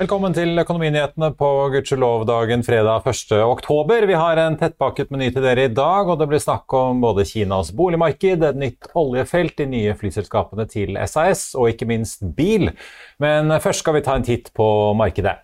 Velkommen til Økonominyhetene på gudskjelov-dagen fredag 1. oktober. Vi har en tettpakket meny til dere i dag, og det blir snakk om både Kinas boligmarked, et nytt oljefelt, de nye flyselskapene til SAS og ikke minst bil. Men først skal vi ta en titt på markedet.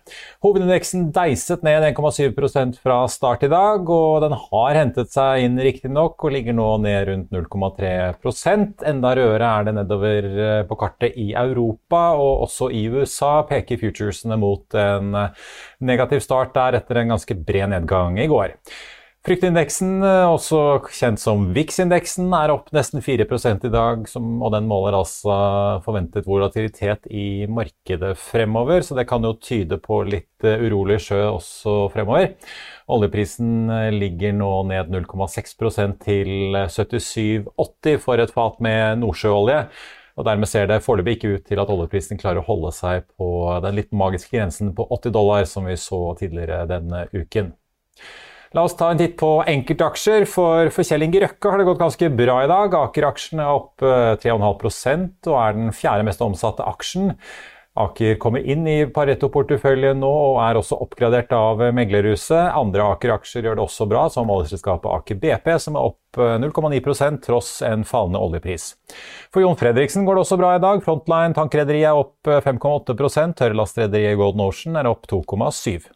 Hovedindeksen deiset ned 1,7% fra start i dag, og den har hentet seg inn riktignok og ligger nå ned rundt 0,3% Enda rødere er det nedover på kartet i Europa, og også i USA peker futuresene mot en eh, negativ start der etter en ganske bred nedgang i går. Fryktindeksen, eh, også kjent som VIX-indeksen, er opp nesten 4 i dag, og den måler altså forventet volatilitet i markedet fremover, så det kan jo tyde på litt eh, urolig sjø også fremover. Oljeprisen ligger nå ned 0,6% til 77,80 for et fat med nordsjøolje. Og Dermed ser det foreløpig ikke ut til at oljeprisen klarer å holde seg på den litt magiske grensen på 80 dollar, som vi så tidligere denne uken. La oss ta en titt på enkeltaksjer. For, for Kjell Inge Røkke har det gått ganske bra i dag. Aker-aksjen er opp 3,5% og er den fjerde mest omsatte aksjen. Aker kommer inn i Pareto-porteføljen nå og er også oppgradert av meglerhuset. Andre Aker-aksjer gjør det også bra, som oljeselskapet Aker BP, som er opp 0,9% tross en fallende oljepris. For Jon Fredriksen går det også bra i dag. Frontline tankrederiet er opp 5,8% Tørrlastrederiet Golden Ocean er opp 2,7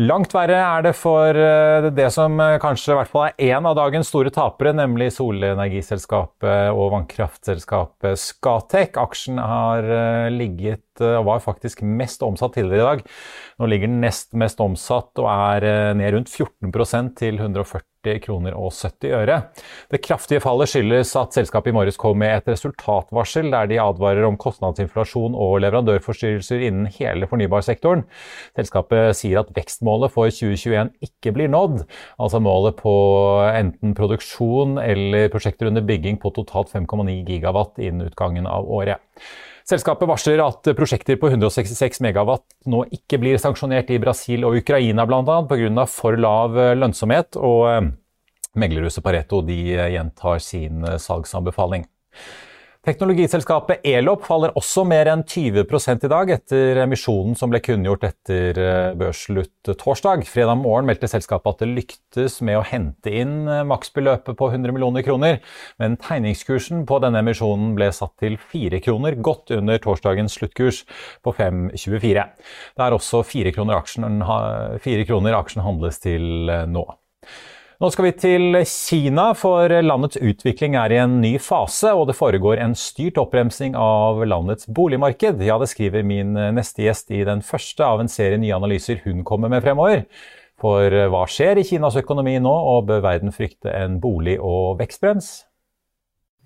Langt verre er det for eh, det som eh, kanskje i hvert fall er én av dagens store tapere, nemlig solenergiselskapet og vannkraftselskapet Scatec. Aksjen har eh, ligget og var faktisk mest omsatt tidligere i dag. Nå ligger den nest mest omsatt og er ned rundt 14% til 140 kroner og 70 øre. Det kraftige fallet skyldes at selskapet i morges kom med et resultatvarsel der de advarer om kostnadsinflasjon og leverandørforstyrrelser innen hele fornybarsektoren. Selskapet sier at vekstmålet for 2021 ikke blir nådd, altså målet på enten produksjon eller prosjekter under bygging på totalt 5,9 gigawatt innen utgangen av året. Selskapet varsler at prosjekter på 166 megawatt nå ikke blir sanksjonert i Brasil og Ukraina bl.a. pga. for lav lønnsomhet. og eh, Meglerhuset Pareto de gjentar sin salgsanbefaling. Teknologiselskapet Elop faller også mer enn 20 i dag etter emisjonen som ble kunngjort etter eh, børsslutt torsdag. Fredag morgen meldte selskapet at det lyktes med å hente inn eh, maksbeløpet på 100 millioner kroner, men tegningskursen på denne emisjonen ble satt til 4 kroner, godt under torsdagens sluttkurs på 5,24. Det er også 4 kroner aksjen, 4 kroner aksjen handles til eh, nå. Nå skal vi til Kina, for landets utvikling er i en ny fase, og det foregår en styrt oppbremsing av landets boligmarked. Ja, det skriver min neste gjest i den første av en serie nye analyser hun kommer med fremover. For hva skjer i Kinas økonomi nå, og bør verden frykte en bolig- og vekstbrems?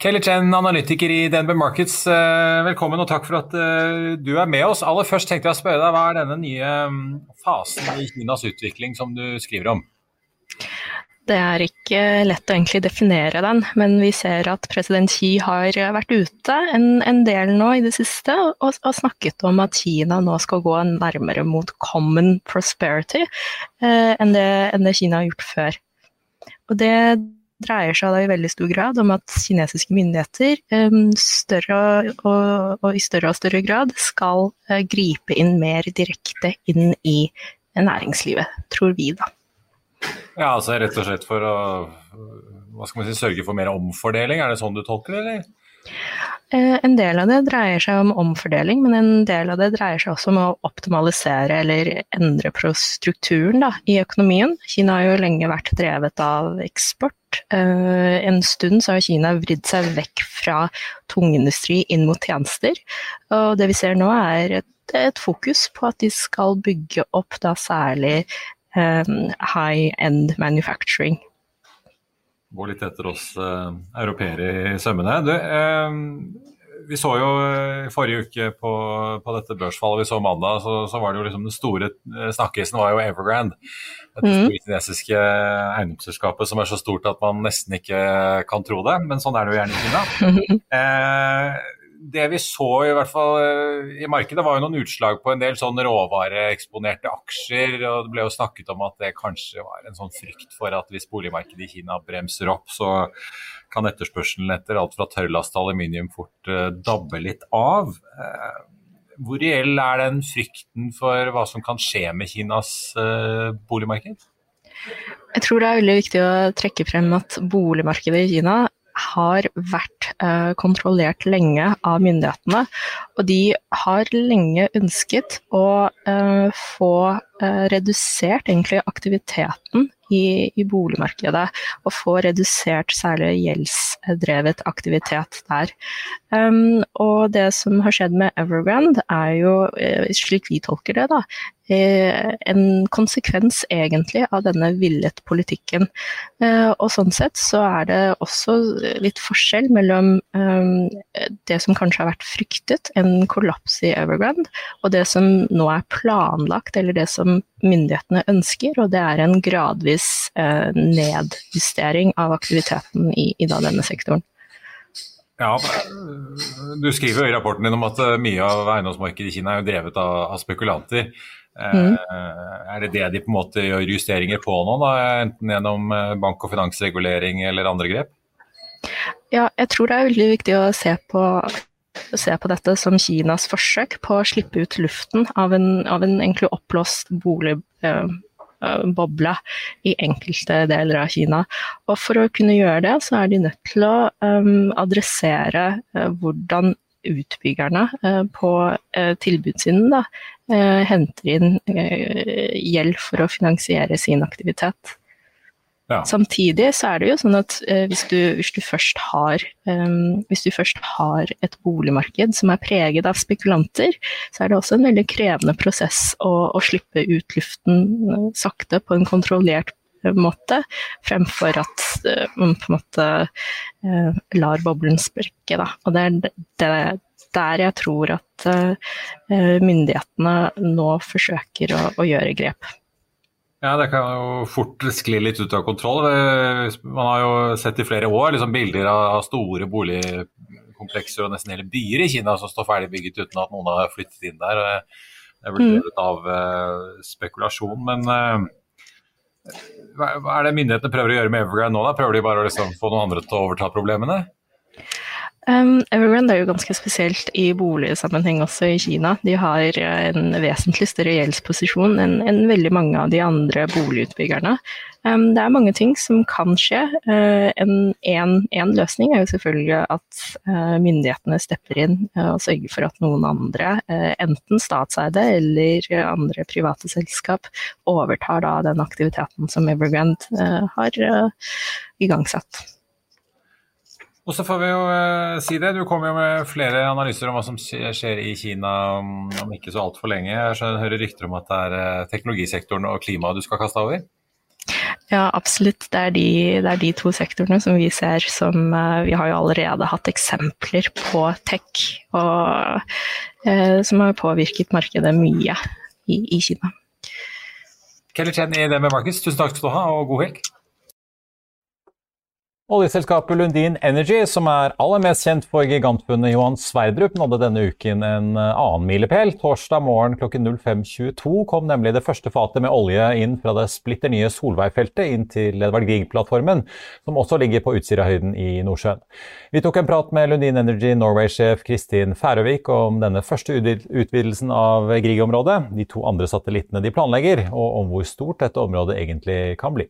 Kelly Chen, analytiker i DNB Markets, eh, velkommen og takk for at eh, du er med oss. Aller først tenkte jeg å spørre deg, Hva er denne nye mm, fasen i Kinas utvikling som du skriver om? Det er ikke lett å egentlig definere den, men vi ser at president Xi har vært ute en, en del nå i det siste og, og, snakket om at Kina nå skal gå nærmere mot common prosperity eh, enn, det, enn, det, Kina har gjort før. Og det dreier seg da i veldig stor grad om at kinesiske myndigheter eh, større og, og, i større og større grad skal eh, gripe inn mer direkte inn i næringslivet, tror vi da. Ja, altså rett og slett for å hva skal man si, sørge for mer omfordeling, er det sånn du tolker det, eller? Eh, en del av det dreier seg om omfordeling, men en del av det dreier seg også om å optimalisere eller endre på strukturen da, i økonomien. Kina har jo lenge vært drevet av eksport. Eh, en stund så har Kina vridd seg vekk fra tungindustri inn mot tjenester. Og det vi ser nå er et, et fokus på at de skal bygge opp da særlig um, high-end manufacturing. Går litt etter oss uh, europeere i sømmene. Du, uh, vi så jo i forrige uke på, på, dette børsfallet vi så mandag, så, så var det jo liksom den store snakkisen var jo Evergrande. Dette mm. kinesiske eiendomsselskapet som er så stort at man nesten ikke kan tro det. Men sånn er det jo gjerne i Kina. Uh, det vi så i hvert fall eh, i markedet, var jo noen utslag på en del sånn råvareeksponerte aksjer. og Det ble jo snakket om at det kanskje var en sånn frykt for at hvis boligmarkedet i Kina bremser opp, så kan etterspørselen etter alt fra tørrlast til aluminium fort uh, dabbe litt av. Uh, hvor reell er den frykten for hva som kan skje med Kinas boligmarked? Jeg tror det er veldig viktig å trekke frem at boligmarkedet i Kina har vært uh, kontrollert lenge av myndighetene. Og de har lenge ønsket å uh, få redusert egentlig aktiviteten i, i, boligmarkedet, og få redusert særlig gjeldsdrevet aktivitet der. Um, og det som har skjedd med Evergrande, er jo, eh, slik vi tolker det, da, eh, en konsekvens egentlig av denne villet politikken. Uh, og sånn sett så er det også litt forskjell mellom um, det som kanskje har vært fryktet, en kollaps i Evergrande, og det som nå er planlagt, eller det som myndighetene ønsker, og det er en gradvis eh, nedjustering av aktiviteten i, i denne sektoren. Ja, Du skriver i rapporten din om at eh, mye av eiendomsmarkedet i Kina er jo drevet av, av spekulanter. Eh, mm. Er det det de på en måte gjør justeringer på nå, da? enten gjennom eh, bank- og finansregulering eller andre grep? Ja, jeg tror det er veldig viktig å se på se på dette som Kinas forsøk på å slippe ut luften av en, av en egentlig oppblåst boligboble eh, i enkelte deler av Kina. Og for å kunne gjøre det, så er de nødt til å um, adressere uh, hvordan utbyggerne uh, på uh, tilbudssiden da, henter inn gjeld for å finansiere sin aktivitet. Ja. Samtidig så er det jo sånn at eh, hvis, du, hvis, du har, um, hvis, du, først har, et boligmarked som er preget av spekulanter, så er det også en veldig krevende prosess å, å slippe ut luften uh, sakte på en kontrollert uh, måte, fremfor at uh, man på en måte lar boblen sprekke. Da. Og det er det, der jeg tror at myndighetene nå forsøker å, å gjøre grep. Ja, det kan jo fort skli litt ut av kontroll. Man har jo sett i flere år liksom bilder av store boligkomplekser og nesten hele byer i Kina som står ferdig bygget uten at noen har flyttet inn der. Det er vel drevet mm. av uh, spekulasjon. Men hva er det myndighetene prøver å gjøre med Evergrande nå? da? Prøver de bare å liksom, få noen andre til å overta problemene? Um, Evergrande er jo ganske spesielt i boligsammenheng også i Kina. De har en vesentlig større gjeldsposisjon enn, enn veldig mange av de andre boligutbyggerne. Um, det er mange ting som kan skje. Uh, en, en, en, løsning er jo selvfølgelig at uh, myndighetene stepper inn uh, og sørger for at noen andre, enten statseide eller andre private selskap, overtar da den aktiviteten som Evergrande har igangsatt. Og så får vi jo uh, si det, du kommer jo med flere analyser om hva som skjer i Kina om, ikke så altfor lenge. Jeg hører rykter om at det er uh, teknologisektoren og klimaet du skal kaste over? Ja, absolutt. Det er, de, det er de to sektorene som vi ser som uh, Vi har jo allerede hatt eksempler på tech, og, som har påvirket markedet mye i, i Kina. Kelly Chen i DNB Markets, tusen takk skal du ha, og god helg. Oljeselskapet Lundin Energy, som er aller mest kjent for gigantfunnet Johan Sverdrup, nådde denne uken en eh, annen milepæl. Torsdag morgen klokken 05.22 kom nemlig det første fatet med olje inn fra det splitter nye Solveig-feltet inn til Edvard Grieg-plattformen, som også ligger på Utsirahøyden i Nordsjøen. Vi tok en prat med Lundin Energy Norway-sjef Kristin Færøvik om denne første utvidelsen av Grieg-området, de to andre satellittene de planlegger, og om hvor stort dette området egentlig kan bli.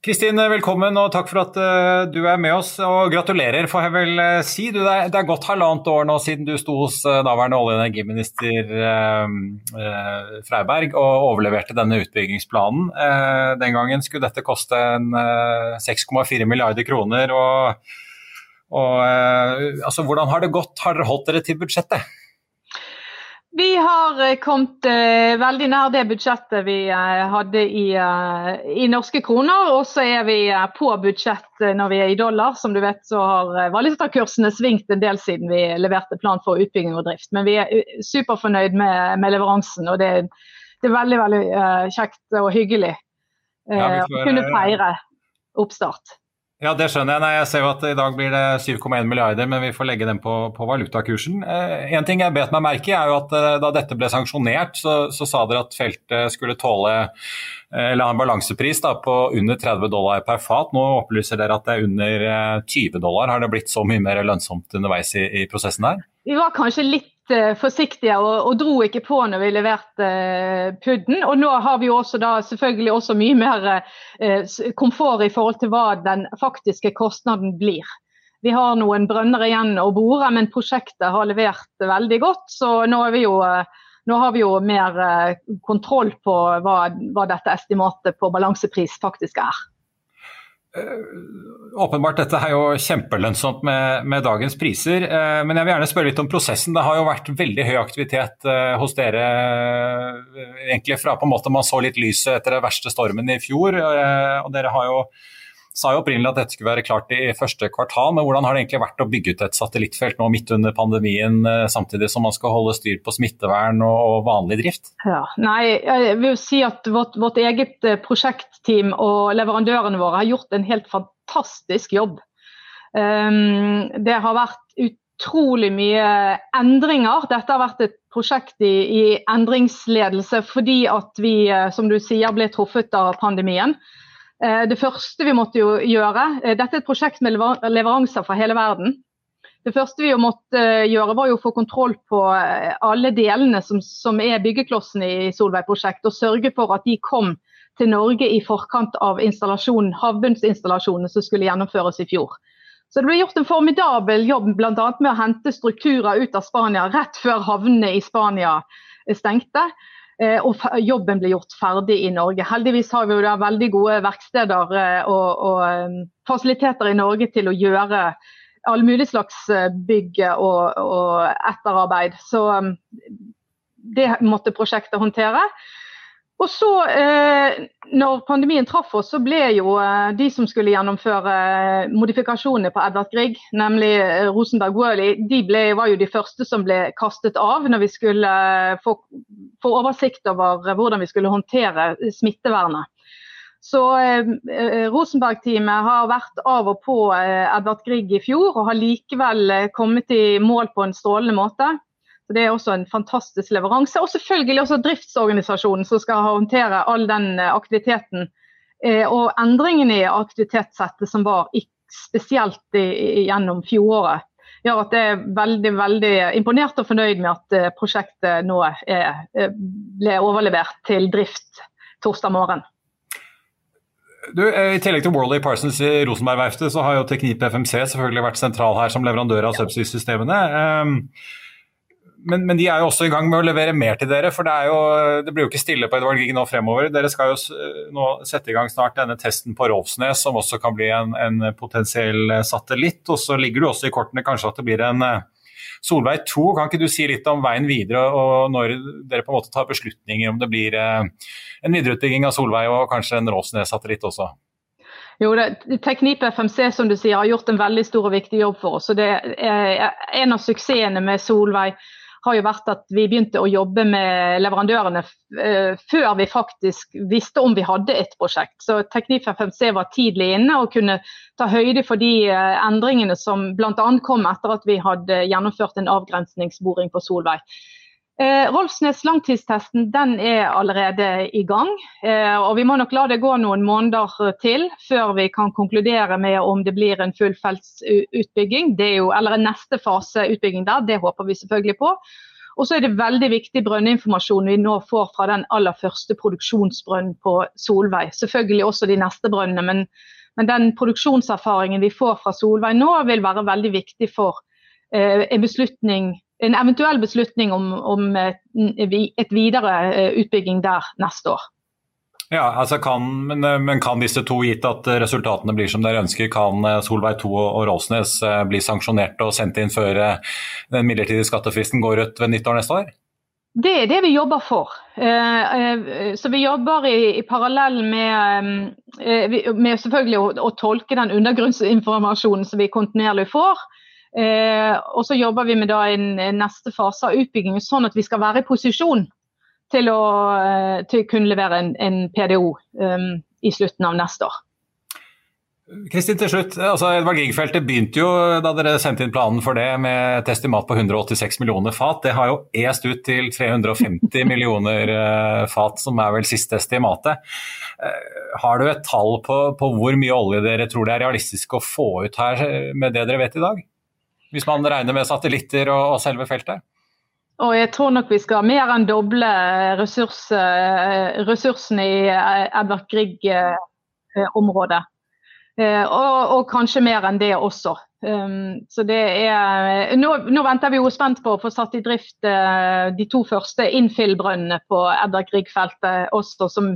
Kristin, velkommen og takk for at uh, du er med oss. Og gratulerer, får jeg vel uh, si. Du, det, er, det, gått halvannet år nå siden du sto hos uh, daværende olje- og energiminister Freiberg og overleverte denne utbyggingsplanen. den gangen skulle dette koste 6,4 milliarder kroner. Og, og altså, hvordan har det gått? Har dere holdt dere til budsjettet? Vi har eh, kommet eh, veldig nær det budsjettet vi eh, hadde i, eh, i, norske kroner. Og så er vi eh, på budsjett eh, når vi er i dollar. Som du vet så har valutakursene svingt en del siden vi leverte plan for utbygging og drift. Men vi er superfornøyd med, med leveransen, og det, det, er veldig veldig kjekt og hyggelig ja, å kunne feire oppstart. Ja, det skjønner jeg. Nei, jeg ser jo at i dag blir det 7,1 milliarder, men vi får legge den på, på valutakursen. Eh, en ting jeg bet meg merke i, er jo at eh, da dette ble sanksjonert, så, så, sa dere at feltet skulle tåle eh, eller ha en balansepris da, på under 30 dollar per fat. Nå opplyser dere at det er under 20 eh, dollar. Har det blitt så mye mer lønnsomt underveis i, i prosessen her? Vi var kanskje litt Eh, forsiktige og, og, dro ikke på når vi leverte uh, pudden. Og nå har vi jo også da selvfølgelig også mye mer uh, komfort i forhold til hva den faktiske kostnaden blir. Vi har noen brønner igjen å bore, men prosjektet har levert veldig godt. Så nå, jo, nå har vi jo mer kontroll på hva, hva dette estimatet på balansepris faktisk er. Eh, åpenbart, dette er jo kjempelønnsomt med, med, dagens priser. Eh, men jeg vil gjerne spørre litt om prosessen. Det har jo vært veldig høy aktivitet eh, hos dere egentlig fra på en måte man så litt lyset etter den verste stormen i fjor. og dere har jo sa jo opprinnelig at dette skulle være klart i første kvartal, men hvordan har det egentlig vært å bygge ut et satellittfelt nå midt under pandemien, eh, samtidig som man skal holde styr på smittevern og vanlig drift? Ja, nei, jeg vil si at vårt, vårt eget eh, prosjektteam og leverandørene våre har gjort en helt fantastisk jobb. Um, det har vært utrolig mye endringer. Dette har vært et prosjekt i, i endringsledelse fordi at vi, eh, som du sier, ble truffet av pandemien. Eh, det første vi måtte gjøre eh, Dette er et prosjekt med leveranser fra hele verden. Det første vi måtte eh, gjøre, var å få kontroll på alle delene som, som er byggeklossene i Solveig-prosjektet, og sørge for at de kom til Norge i forkant av havbunnsinstallasjonene som skulle gjennomføres i fjor. Så Det ble gjort en formidabel jobb bl.a. med å hente strukturer ut av Spania rett før havnene i Spania stengte. Eh, og jobben blir gjort ferdig i Norge. Heldigvis har vi jo da veldig gode verksteder eh, og, og eh, fasiliteter i Norge til å gjøre all mulig slags bygg og, og etterarbeid. Så det måtte prosjektet håndtere. Og så, eh, når pandemien traff oss, så ble jo eh, de som skulle gjennomføre eh, modifikasjonene på Edvard Grieg, nemlig eh, Rosenberg Worley, de ble, var jo de første som ble kastet av når vi skulle eh, få, få oversikt over hvordan vi skulle håndtere smittevernet. Så eh, Rosenberg-teamet har vært av og på Edvard Grieg i fjor, og har likevel kommet i mål på en strålende måte. Så Det er også en fantastisk leveranse. Og selvfølgelig også driftsorganisasjonen som skal håndtere all den eh, aktiviteten. Eh, og endringene i aktivitetssettet som var spesielt gjennom fjoråret, gjør at jeg er veldig veldig imponert og fornøyd med at eh, prosjektet nå er, ble overlevert til drift torsdag morgen. Du, I tillegg til Worley Parsons i Rosenberg-verftet, så har jo Teknip FMC selvfølgelig vært sentral her som leverandør av subsea-systemene. Um, men, men, de er jo også i gang med å levere mer til dere. For det, jo, det blir jo ikke stille på Edvard Grieg nå fremover. Dere skal jo nå sette i gang snart denne testen på Rolfsnes, som også kan bli en, en potensiell satellitt. Og så ligger det også i kortene kanskje at det blir en eh, Solveig 2. Kan ikke du si litt om veien videre, og når dere på en måte tar beslutninger om det blir eh, en videreutbygging av Solveig og kanskje en Rolfsnes-satellitt også? Jo, Teknip FMC som du sier, har gjort en veldig stor og viktig jobb for oss. og det er En av suksessene med Solveig har jo vært at vi begynte å jobbe med leverandørene uh, før vi faktisk visste om vi hadde et prosjekt. Så Teknif FMC var tidlig inne og kunne ta høyde for de uh, endringene som bl.a. kom etter at vi hadde gjennomført en avgrensningsboring på Solveig. Eh, Rolfsnes langtidstesten den er allerede i gang. Eh, og Vi må nok la det gå noen måneder til før vi kan konkludere med om det blir en fullfeltsutbygging. Er eller en neste fase utbygging der, det håper vi selvfølgelig på. Og så er det veldig viktig brønninformasjon vi nå får fra den aller første produksjonsbrønnen på Solveig. Selvfølgelig også de neste brønnene, men, men den produksjonserfaringen vi får fra Solveig nå, vil være veldig viktig for eh, en beslutning en eventuell beslutning om, om et videre eh, utbygging der neste år. Ja, altså kan, men, eh, men, kan disse to, gitt at resultatene blir som dere ønsker, kan eh, Solveig 2 og Råsnes bli sanksjonert og sendt inn før den midlertidige skattefristen går ut ved nyttår neste år? Det er det vi jobber for. Så Vi jobber i, i parallell med, med selvfølgelig å, å, tolke den undergrunnsinformasjonen som vi kontinuerlig får. Eh, og så jobber vi med en, neste fase av utbyggingen, sånn at vi skal være i posisjon til å, eh, til kunne levere en, en PDO um, eh, i slutten av neste år. Kristin, til slutt. altså Edvard Grieg-feltet begynte jo da dere sendte inn planen for det med et estimat på 186 millioner fat. Det har jo est ut til 350 millioner uh, fat, som er vel siste estimatet. Har du et tall på, på, hvor mye olje dere tror det er realistisk å få ut her med det dere vet i dag? Hvis man regner med satellitter og, og selve feltet? Og jeg tror nok vi skal mer enn doble ressurs, eh, ressursene i eh, Edvard Grieg-området. Eh, og, og, kanskje mer enn det også. Um, så det er, nå, nå, venter vi jo spent på å få satt i drift de to første infill-brønnene på Edvard Grieg-feltet også, som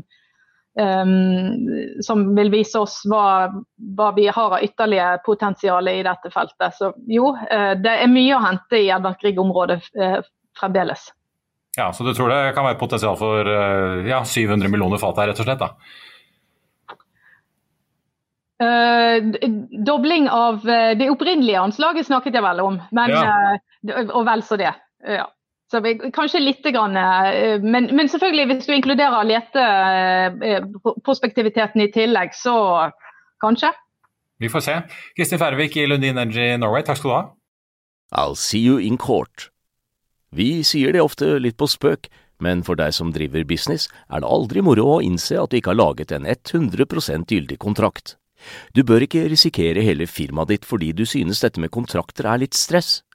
Um, som vil vise oss hva, hva, vi har av ytterligere potensial i dette feltet. Så jo, uh, det er mye å hente i Edvard Grieg-området uh, fremdeles. Ja, Så du tror det kan være potensial for uh, ja, 700 millioner fat her, rett og slett? da? dobling av det opprinnelige anslaget snakket jeg vel om, men, ja. og vel så det. Ja. Så vi, kanskje litt, grann, eh, men, men, selvfølgelig hvis du inkluderer leteprospektiviteten eh, i tillegg, så kanskje. Vi får se. Kristin Færvik i Lundin Energy Norway, takk skal du ha. I'll see you in court. Vi sier det ofte litt på spøk, men for deg som driver business, er det aldri moro å innse at du ikke har laget en 100% gyldig kontrakt. Du bør ikke risikere hele firmaet ditt fordi du synes dette med kontrakter er litt stress.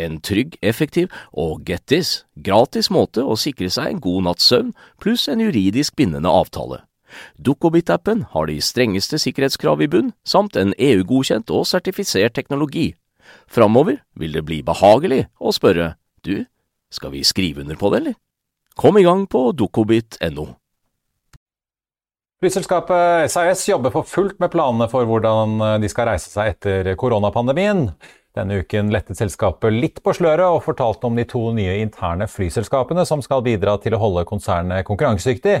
En trygg, effektiv og get this, gratis måte å sikre seg en god natts søvn pluss en juridisk bindende avtale. Dukkobit-appen har de strengeste sikkerhetskrav i bunn, samt en EU-godkjent og sertifisert teknologi. Framover vil det bli behagelig å spørre du, skal vi skrive under på det, eller? Kom i gang på dukkobit.no. Flyselskapet SAS jobber for fullt med planene for hvordan de skal reise seg etter koronapandemien. Denne uken lettet selskapet litt på sløret og fortalte om de to nye interne flyselskapene som skal bidra til å holde konsernet konkurransedyktig.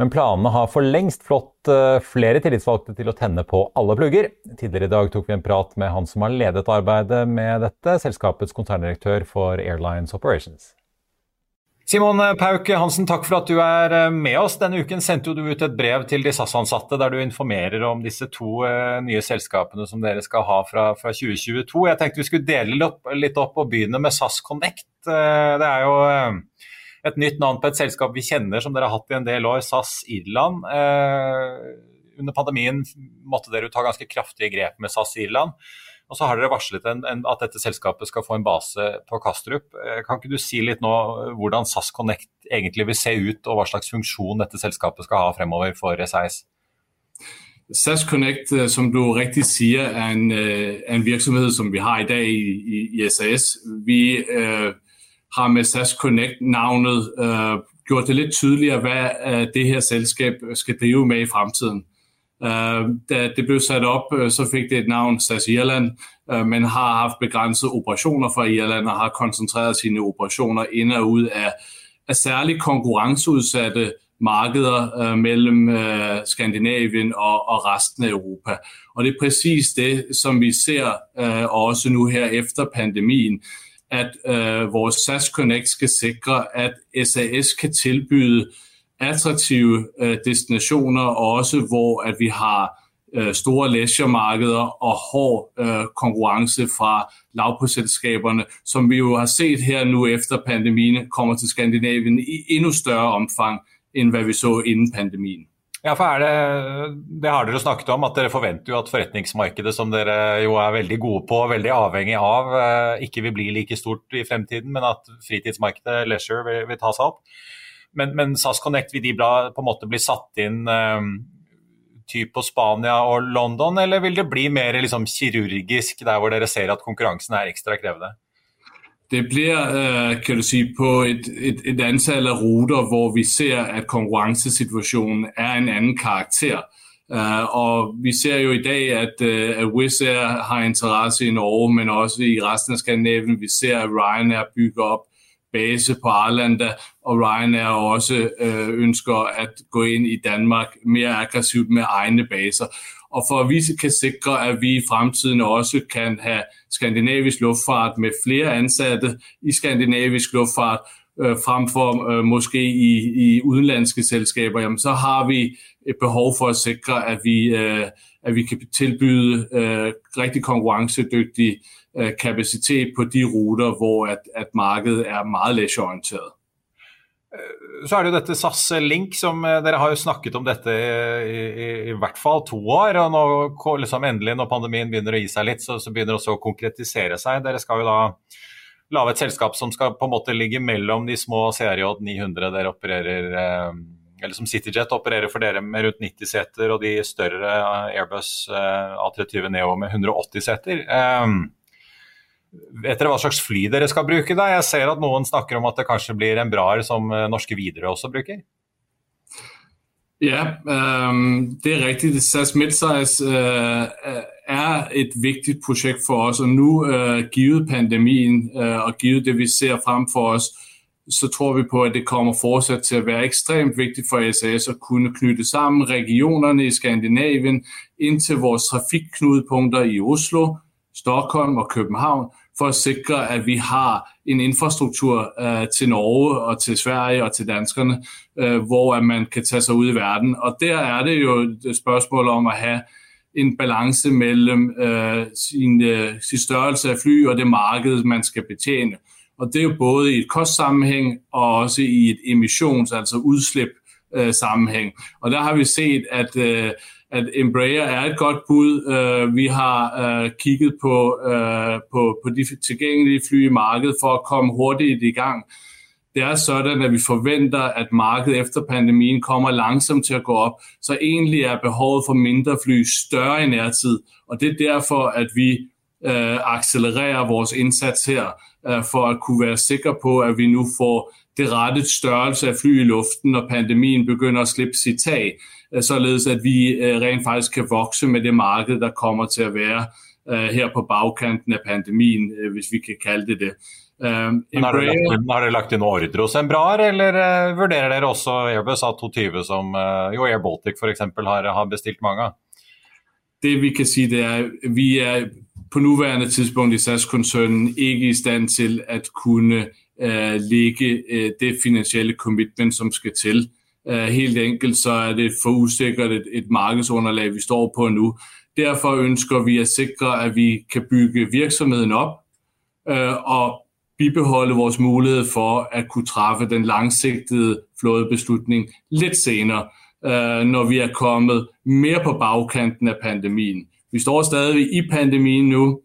Men planene har for lengst flått eh, flere tillitsvalgte til å tenne på alle plugger. Tidligere i dag tok vi en prat med han som har ledet arbeidet med dette, selskapets konserndirektør for Airlines Operations. Simon Pauk Hansen, takk for at du er eh, med oss. Denne uken sendte du ut et brev til de SAS-ansatte der du informerer om disse to uh, nye selskapene som dere skal ha fra, fra 2022. Jeg tenkte vi skulle dele litt opp og begynne med SAS Connect. Uh, det er jo et nytt navn på et selskap vi kjenner som dere har hatt i en del år, SAS Irland. under pandemien måtte dere ta ganske kraftige grep med SAS Irland. Og så har dere varslet en, en, at dette selskapet skal få en base på Kastrup. Eh, kan ikke du si litt nå hvordan SAS Connect egentlig vil se ut, og hva slags funksjon dette selskapet skal ha fremover for SAS? SAS Connect, eh, som du riktig sier, er en, eh, en virksomhet som vi har i dag i, i SAS. Vi uh, har med SAS Connect-navnet uh, gjort det litt tydeligere, hva uh, det her selskap skal drive med i fremtiden. Øh, da det ble satt op, øh, så fikk det et navn SAS Irland, øh, men har haft begrensede operationer fra Irland og har koncentreret sine operationer ind og ut av, av særlig konkurranseutsatte markeder mellom Skandinavien og, og resten av Europa. Og det er præcis det, som vi ser også nu her efter pandemien, at vores SAS Connect skal sikre, at SAS kan tilbyde attraktive øh, destinationer, også hvor at vi har øh, store leisure-markeder og hård øh, konkurrence fra lavprisselskaberne, som vi jo har set her nu efter pandemien, kommer til Skandinavien i endnu større omfang, enn hva vi så innen pandemien. Ja, for det, det har dere snakket om, at dere forventer jo at forretningsmarkedet, som dere jo er veldig gode på, og veldig avhengig av, ikke vil bli like stort i fremtiden, men at fritidsmarkedet, leisure, vil, vil ta seg opp. Men, men, SAS Connect, vil de på en måte bli satt inn um, typ på Spania og London, eller vil det bli mer liksom, kirurgisk der hvor dere ser at konkurransen er ekstra krevende? Det blir øh, kan du si, på et, et, et antall av ruter, hvor vi ser, at konkurransesituasjonen er en annen karakter. Uh, og vi ser jo i dag, at, uh, at Wizz Air har interesse i Norge, men også i resten av Skandinavien. Vi ser, at Ryanair bygger op base på Arlanda, og Ryanair også uh, ønsker at gå inn i Danmark mer aggressivt med egne baser. Og for at vi kan sikre, at vi i fremtiden også kan ha skandinavisk luftfart med flere ansatte i skandinavisk luftfart, øh, frem øh, måske i, i udenlandske selskaber, jamen, så har vi et behov for at sikre, at vi, øh, at vi kan tilbyde øh, rigtig konkurrencedygtig øh, kapacitet på de ruter, hvor at, at markedet er meget leisure-orienteret. Eh, så er det jo dette SAS Link, som eh, dere har jo snakket om dette i, i, i hvert fall to år. og nå liksom Endelig, når pandemien begynner å gi seg litt, så, så begynner det også å konkretisere seg. Dere skal jo da lage et selskap som skal på en måte ligge mellom de små CRJ 900 dere opererer eller som CityJet opererer for dere med rundt 90 seter, og de større Airbus A320 Neo med 180 seter. Vet dere hva slags fly dere skal bruke? da? Jeg ser at noen snakker om at det kanskje blir en Braer som eh, norske Widerøe også bruker? Ja, um, det er riktig. SAS Midsize uh, er et viktig prosjekt for oss. og Nå, uh, givet pandemien uh, og givet det vi ser frem for oss, så tror vi på at det kommer fortsatt til å være ekstremt viktig for SAS å kunne knytte sammen regionene i Skandinavien inn til våre trafikknutepunkter i Oslo, Stockholm og København, for at sikre, at vi har en infrastruktur øh, til Norge og til Sverige og til danskerne, øh, hvor at man kan tage sig ud i verden. Og der er det jo et spørgsmål om at have en balance mellem øh, sin, øh, sin størrelse af fly og det marked, man skal betjene. Og det er jo både i et kostsammenhæng og også i et emissions, altså udslip øh, sammenhæng. Og der har vi set, at øh, at Embraer er et godt bud. Uh, vi har uh, kigget på, uh, på, på de tilgængelige fly i markedet for at komme hurtigt i gang. Det er sådan, at vi forventer, at markedet efter pandemien kommer langsomt til at gå op, så egentlig er behovet for mindre fly større i nærtid, og det er derfor, at vi uh, accelererer vores indsats her, uh, for at kunne være sikre på, at vi nu får det rette størrelse af fly i luften, når pandemien begynder at slippe sit tag. Øh, således at vi øh, rent faktisk kan vokse med det marked, der kommer til å være øh, her på bagkanten av pandemien, hvis vi kan kalle det det. Um, har, dere lagt, har dere lagt inn ordre hos Embraer, eller uh, vurderer dere også Airbus A220, som uh, jo Air Baltic f.eks. Har, har bestilt mange av? Det vi kan si, det er vi er på nuværende tidspunkt i SAS-konsernen ikke i stand til å kunne uh, legge det finansielle commitment, som skal til helt enkelt så er det for usikkert et, et markedsunderlag, vi står på nå. Derfor ønsker vi at sikre, at vi kan bygge virksomheden op øh, og bibeholde vores mulighed for at kunne træffe den langsiktige flådebeslutning litt senere, øh, når vi er kommet mer på bakkanten av pandemien. Vi står stadig i pandemien nu.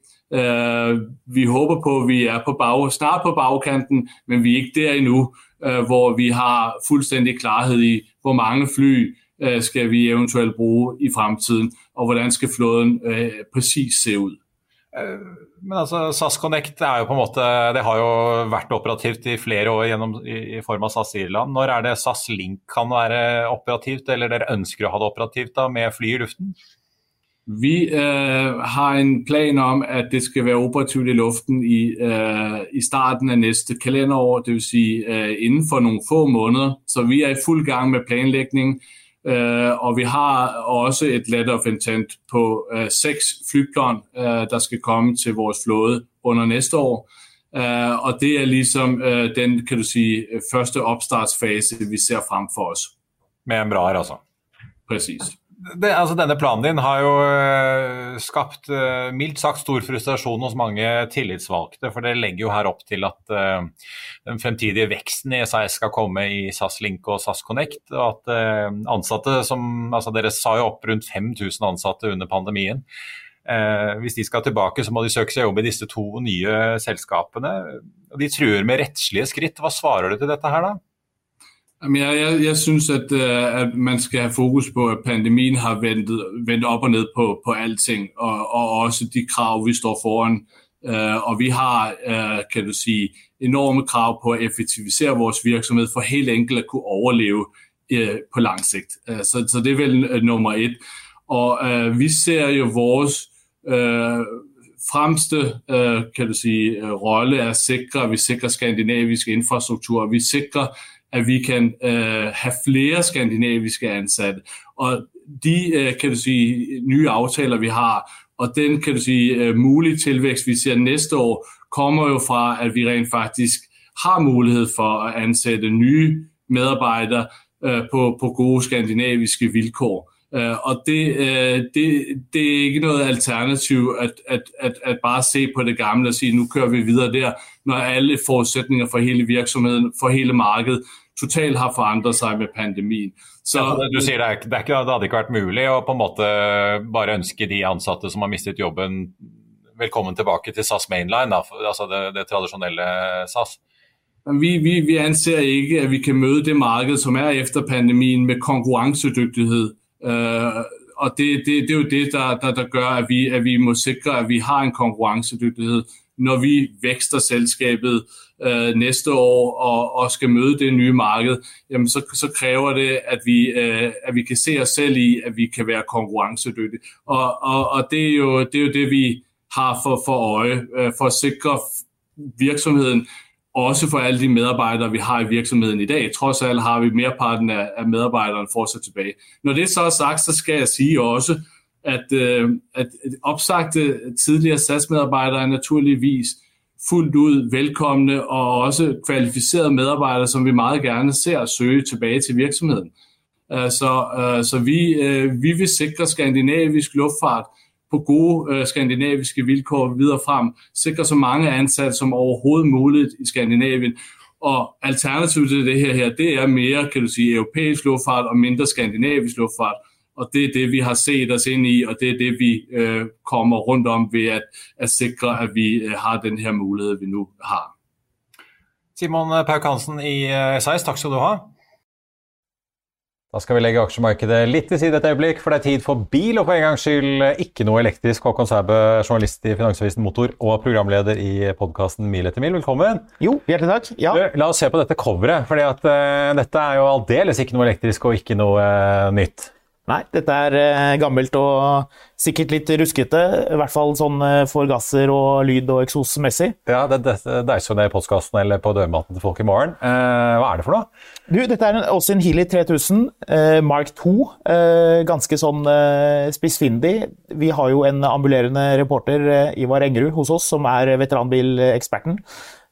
Vi håber på, at vi er på bag, snart på bagkanten, men vi er ikke der endnu. Øh, hvor vi har fuldstændig klarhed i, hvor mange fly øh, skal vi eventuelt bruge i fremtiden, og hvordan skal flåden øh, præcis se ud. Men altså, SAS Connect er jo på en måte, det har jo vært operativt i flere år gjennom, i, i form av SAS Irland. Når er det SAS Link kan være operativt, eller dere ønsker å ha det operativt da, med fly i luften? Vi øh, har en plan om at det skal være operativt i luften i, øh, i starten av næste kalenderår, det vil Si, øh, innenfor noen få måneder. Så vi er i full gang med planlægning, Uh, og vi har også et letter of intent på uh, seks flyplan uh, der skal komme til vores flåde under næste år. og det er liksom den kan du sige, første oppstartsfase vi ser frem for oss. Med en bra altså? Precis det, altså denne planen din har jo uh, skapt uh, mildt sagt stor frustrasjon hos mange tillitsvalgte. For det legger jo her opp til at uh, den fremtidige veksten i SAS skal komme i SAS Link og SAS Connect. Og at ansatte som altså Dere sa jo opp rundt 5000 ansatte under pandemien. hvis de skal tilbake, så må de søke seg jobb i disse to nye selskapene. og De truer med rettslige skritt. Hva svarer du til dette her, da? Jeg, jeg, jeg synes at, uh, at, man skal ha fokus på at pandemien har vendt opp og ned på, på alting, og, og, også de krav vi står foran. Uh, og vi har uh, kan du si, enorme krav på å effektivisere vår virksomhet for helt enkelt å kunne overleve på lang sikt. Så, så, det er vel nummer ett. Og vi ser jo vår fremste kan du si, rolle er å sikre vi sikrer skandinavisk infrastruktur. Vi sikrer at vi kan øh, have flere skandinaviske ansatte. Og de øh, kan du sige, nye aftaler, vi har, og den kan du sige, øh, mulige tilvækst, vi ser næste år, kommer jo fra, at vi rent faktisk har mulighed for at ansætte nye medarbejdere øh, på, på gode skandinaviske vilkår. Uh, og det, uh, det, det, er ikke noe alternativ at, at, at, at, bare se på det gamle og si nå kører vi videre der, når alle forutsetninger for hele virksomheden, for hele markedet, totalt har forandret seg med pandemien. Så, ja, du sier det, er, det, er ikke, det, hadde ikke vært mulig å på en måte bare ønske de ansatte som har mistet jobben, velkommen tilbake til SAS Mainline, da, altså det, det tradisjonelle SAS? Vi, vi, vi, anser ikke at vi kan møte det markedet som er etter pandemien med konkurransedyktighet. Uh, og det, det, det, er jo det der, der, der gør, at vi, at vi, må sikre at vi har en konkurrencedygtighed, når vi vekster selskabet øh, næste år og, og, skal møte det nye marked, jamen så, så kræver det at vi, øh, at vi, kan se oss selv i at vi kan være konkurrencedygtige. Og, og, og det, er jo, det, er jo, det vi har for, for øje, øh, for å sikre virksomheten også for alle de medarbeidere vi har i virksomheten i dag. Trods alt har vi merparten av, af medarbejderne fortsat tilbake. Når det så er sagt, så skal jeg sige også at, øh, at oppsagte tidligere SAS-medarbejdere er naturligvis fullt ut velkomne og også kvalificerede medarbeidere som vi meget gerne ser søge tilbake til virksomheten. Øh, så, øh, så vi, vi, vil sikre skandinavisk luftfart på gode skandinaviske vilkår videre frem. Sikre så mange ansatte som overhovedet mulig i Skandinavien. Og Alternativet til det her, det er mer kan du si, europeisk luftfart og mindre skandinavisk luftfart. Og Det er det vi har sett oss inn i, og det er det vi øh, kommer rundt om ved at, at sikre at vi øh, har denne muligheten vi nå har. Simon Pauk Hansen i SAS, takk skal du ha. Da skal vi legge aksjemarkedet litt til side et øyeblikk, for det er tid for bil, og for en gangs skyld ikke noe elektrisk. Håkon Sæbø, journalist i Finansavisen Motor og programleder i podkasten Mil etter mil, velkommen. Jo, hjertelig takk. Ja. Du, la oss se på dette coveret, for uh, dette er jo aldeles ikke noe elektrisk og ikke noe uh, nytt. Nei, dette er eh, gammelt og sikkert litt ruskete. I hvert fall sånn eh, forgasser og lyd- og eksosmessig. Ja, det, det, det er ikke ned i postkassen eller på dørmatten til folk i morgen. Eh, hva er det for noe? Du, dette er en Austin Healy 3000 eh, Mark 2. Eh, ganske sånn eh, spissfindig. Vi har jo en ambulerende reporter, Ivar Engerud, hos oss, som er veteranbileksperten.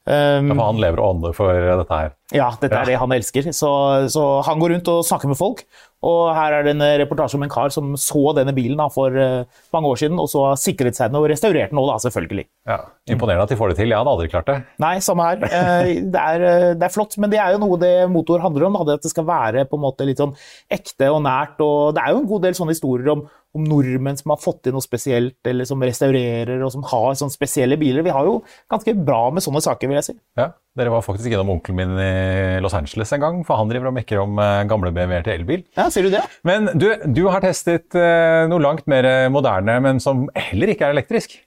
Um, han lever og ånder for dette her? Ja, dette er det han elsker. Så, så, han går rundt og snakker med folk. Og her er det en reportasje om en kar som så denne bilen da, for uh, mange år siden, og så har sikret seg den og restaurert den da, selvfølgelig. Ja, Imponerende at de får det til. Jeg hadde aldri klart det. Nei, samme her. Uh, det, er, det, er, flott, men det er jo noe det motor handler om. Da, at det skal være på en måte litt sånn ekte og nært. og Det er jo en god del sånne historier om om nordmenn som har fått til noe spesielt, eller som restaurerer og som har sånne spesielle biler. Vi har jo ganske bra med sånne saker, vil jeg si. Ja, Dere var faktisk gjennom onkelen min i Los Angeles en gang, for han driver og mekker om eh, gamle BMW-er til elbil. Ja, sier du det? Men du, du har testet eh, noe langt mer moderne, men som heller ikke er elektrisk?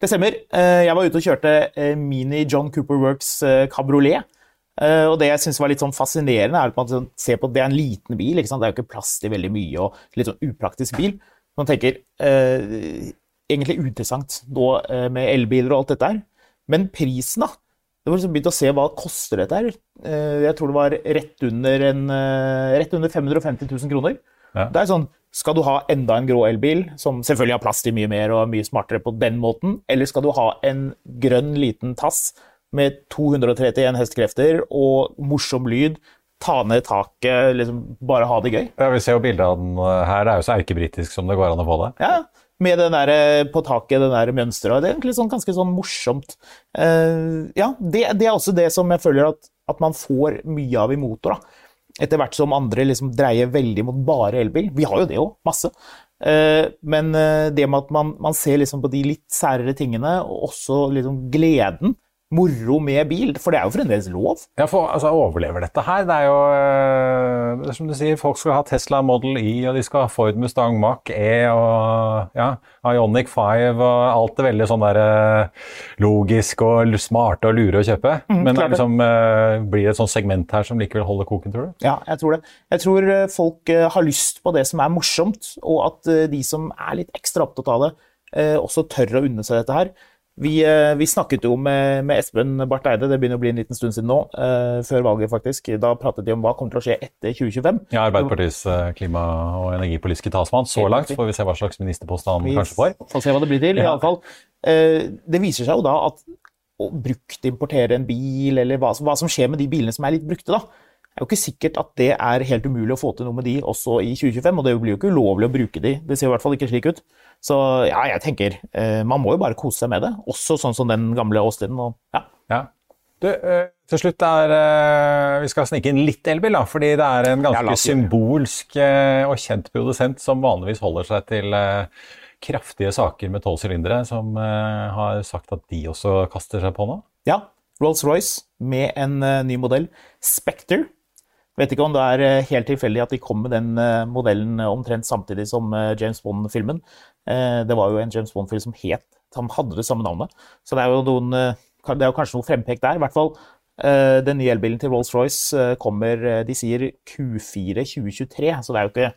Det stemmer. Jeg var ute og kjørte Mini John Cooper Works kabriolet. Og det jeg syns var litt sånn fascinerende, er at man sånn ser på at det er en liten bil. Det er jo ikke plass til veldig mye, og litt sånn upraktisk bil. Man tenker eh, egentlig uinteressant nå eh, med elbiler og alt dette her. Men prisen, da. Det var liksom begynt å se hva koster dette her. Eh, jeg tror det var rett under, en, eh, rett under 550 000 kroner. Ja. Det er sånn, Skal du ha enda en grå elbil, som selvfølgelig har plass til mye mer og er mye smartere på den måten, eller skal du ha en grønn liten tass med 231 hestekrefter og morsom lyd, ta ned taket, liksom bare ha det gøy? Ja, Vi ser jo bildet av den her. Det er jo så erkebritisk som det går an å få det. Ja, med den der, eh, på taket, den der mønsteret. Det er egentlig sånn, ganske sånn morsomt. Uh, ja, det, det, er også det som jeg føler at, at, man får mye av i motor. da. Etter hvert som andre liksom dreier veldig mot bare elbil. Vi har jo det òg, masse. Uh, men det med at man, man ser liksom på de litt særere tingene, og også liksom gleden moro med bil, for det er jo fremdeles lov. Ja, for altså, Overlever dette her? Det er jo eh, det er som du sier, folk skal ha Tesla Model Y, og de skal ha Ford Mustang Mach E og ja, Ionic 5 og alt det veldig sånn der eh, logisk og smarte og lure å kjøpe. Mm, Men det liksom, eh, blir det et sånt segment her som likevel holder koken, tror du? Ja, jeg tror det. Jeg tror folk har lyst på det som er morsomt, og at de som er litt ekstra opptatt av det, også tør å unne seg dette her. Vi, eh, vi, snakket jo med, med, Espen Barth Eide, det begynner å bli en liten stund siden nå, eh, før valget faktisk. Da pratet de om hva kommer til å skje etter 2025. Ja, Arbeiderpartiets uh, klima- og energipolitiske talsmann. Så langt får vi se hva slags ministerpost han vi kanskje får. Får se hva det blir til, ja. i alle fall. Uh, det viser seg jo da at å bruktimportere en bil, eller hva, hva, som skjer med de bilene som er litt brukte, da. Det er jo ikke sikkert at det er helt umulig å få til noe med de også i 2025, og det blir jo ikke ulovlig å bruke de. Det ser i hvert fall ikke slik ut. Så ja, jeg tenker eh, man må jo bare kose seg med det. Også sånn som den gamle Austin. Og, ja. ja. Du, eh, til slutt er eh, Vi skal snike inn litt elbil, da, fordi det er en ganske symbolsk og kjent produsent som vanligvis holder seg til kraftige saker med tolv sylindere, som har sagt at de også kaster seg på nå? Ja. Rolls-Royce med en ny modell. Spectre. Vet ikke om det er helt tilfeldig at de kom med den modellen omtrent samtidig som James Bond-filmen. Eh, det var jo en James Bond-film som het som hadde det samme navnet. Så det er jo, noen, eh, det er jo kanskje noe frempek der. I hvert fall eh, den nye elbilen til Rolls-Royce kommer De sier Q4 2023, så det er jo ikke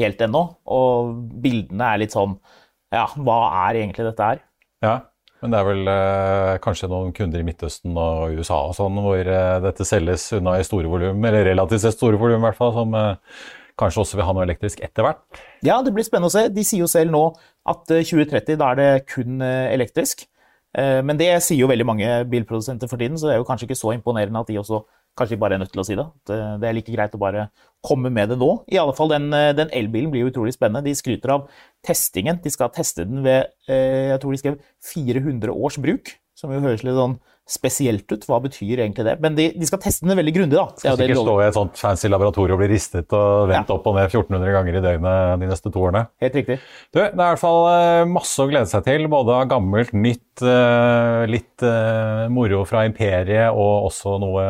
helt ennå. Og bildene er litt sånn Ja, hva er egentlig dette her? Ja, men det er vel eh, kanskje noen kunder i Midtøsten og USA og sånn, hvor eh, dette selges unna i store volum, eller relativt sett store volum i hvert fall, som eh, kanskje også vil ha noe elektrisk etter hvert? Ja, det blir spennende å se. De sier jo selv nå at 2030 eh, da er det kun eh, elektrisk. Eh, men det sier jo veldig mange bilprodusenter for tiden, så det er jo kanskje ikke så imponerende at de også kanskje bare er nødt til å si det. Det er like greit å bare komme med det nå. I alle fall den, den elbilen blir utrolig spennende. De skryter av testingen. De skal teste den ved jeg tror de skrev 400 års bruk, som jo høres litt sånn spesielt ut. Hva betyr egentlig det? Men de, de skal teste den veldig grundig. da. Skal ikke stå i et sånt fancy laboratorium og bli ristet og vendt ja. opp og ned 1400 ganger i døgnet de neste to årene. Helt riktig. Du, det er i hvert fall eh, masse å glede seg til. Både av gammelt, nytt, eh, litt uh, moro fra imperiet og også noe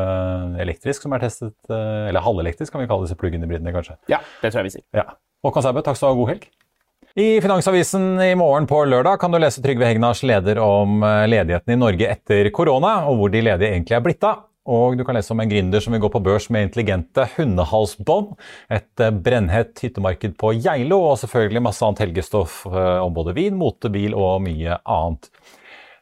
elektrisk som er testet. Eller halvelektrisk, kan vi kalle disse plug-in-hybridene, kanskje. Ja, det tror jeg vi sier. Ja. Håkon Sæbø, takk skal du ha. God helg. I Finansavisen i morgen på lørdag kan du lese Trygve Hegnars leder om eh, ledigheten i Norge etter korona, og hvor de ledige egentlig er blitt av. Og du kan lese om en gründer som vil gå på børs med intelligente hundehalsbånd, et eh, brennhett hyttemarked på Geilo, og selvfølgelig masse annet helgestoff eh, om både vin, mote, og mye annet.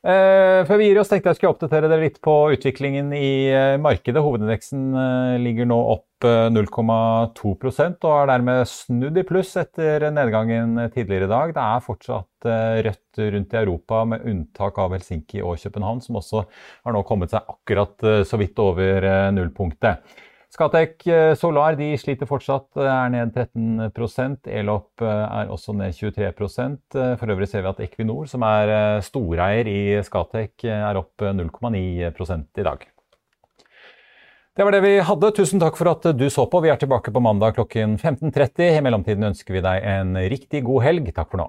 Uh, før vi gir oss, tenkte jeg skulle oppdatere dere litt på utviklingen i uh, markedet. Hovedindeksen uh, ligger nå opp 0,2% og er dermed snudd i pluss etter nedgangen tidligere i dag. Det er fortsatt rødt rundt i Europa, med unntak av Helsinki og København, som også har nå kommet seg akkurat så vidt over nullpunktet. Scatec eh, Solar de sliter fortsatt, eh, er ned 13 Elop eh, er også ned 23% For øvrig ser vi at Equinor, som er storeier i Skatec, er opp 0,9 i dag. Det var det vi hadde. Tusen takk for at du så på. Vi er tilbake på mandag klokken 15.30. I mellomtiden ønsker vi deg en riktig god helg. Takk for nå.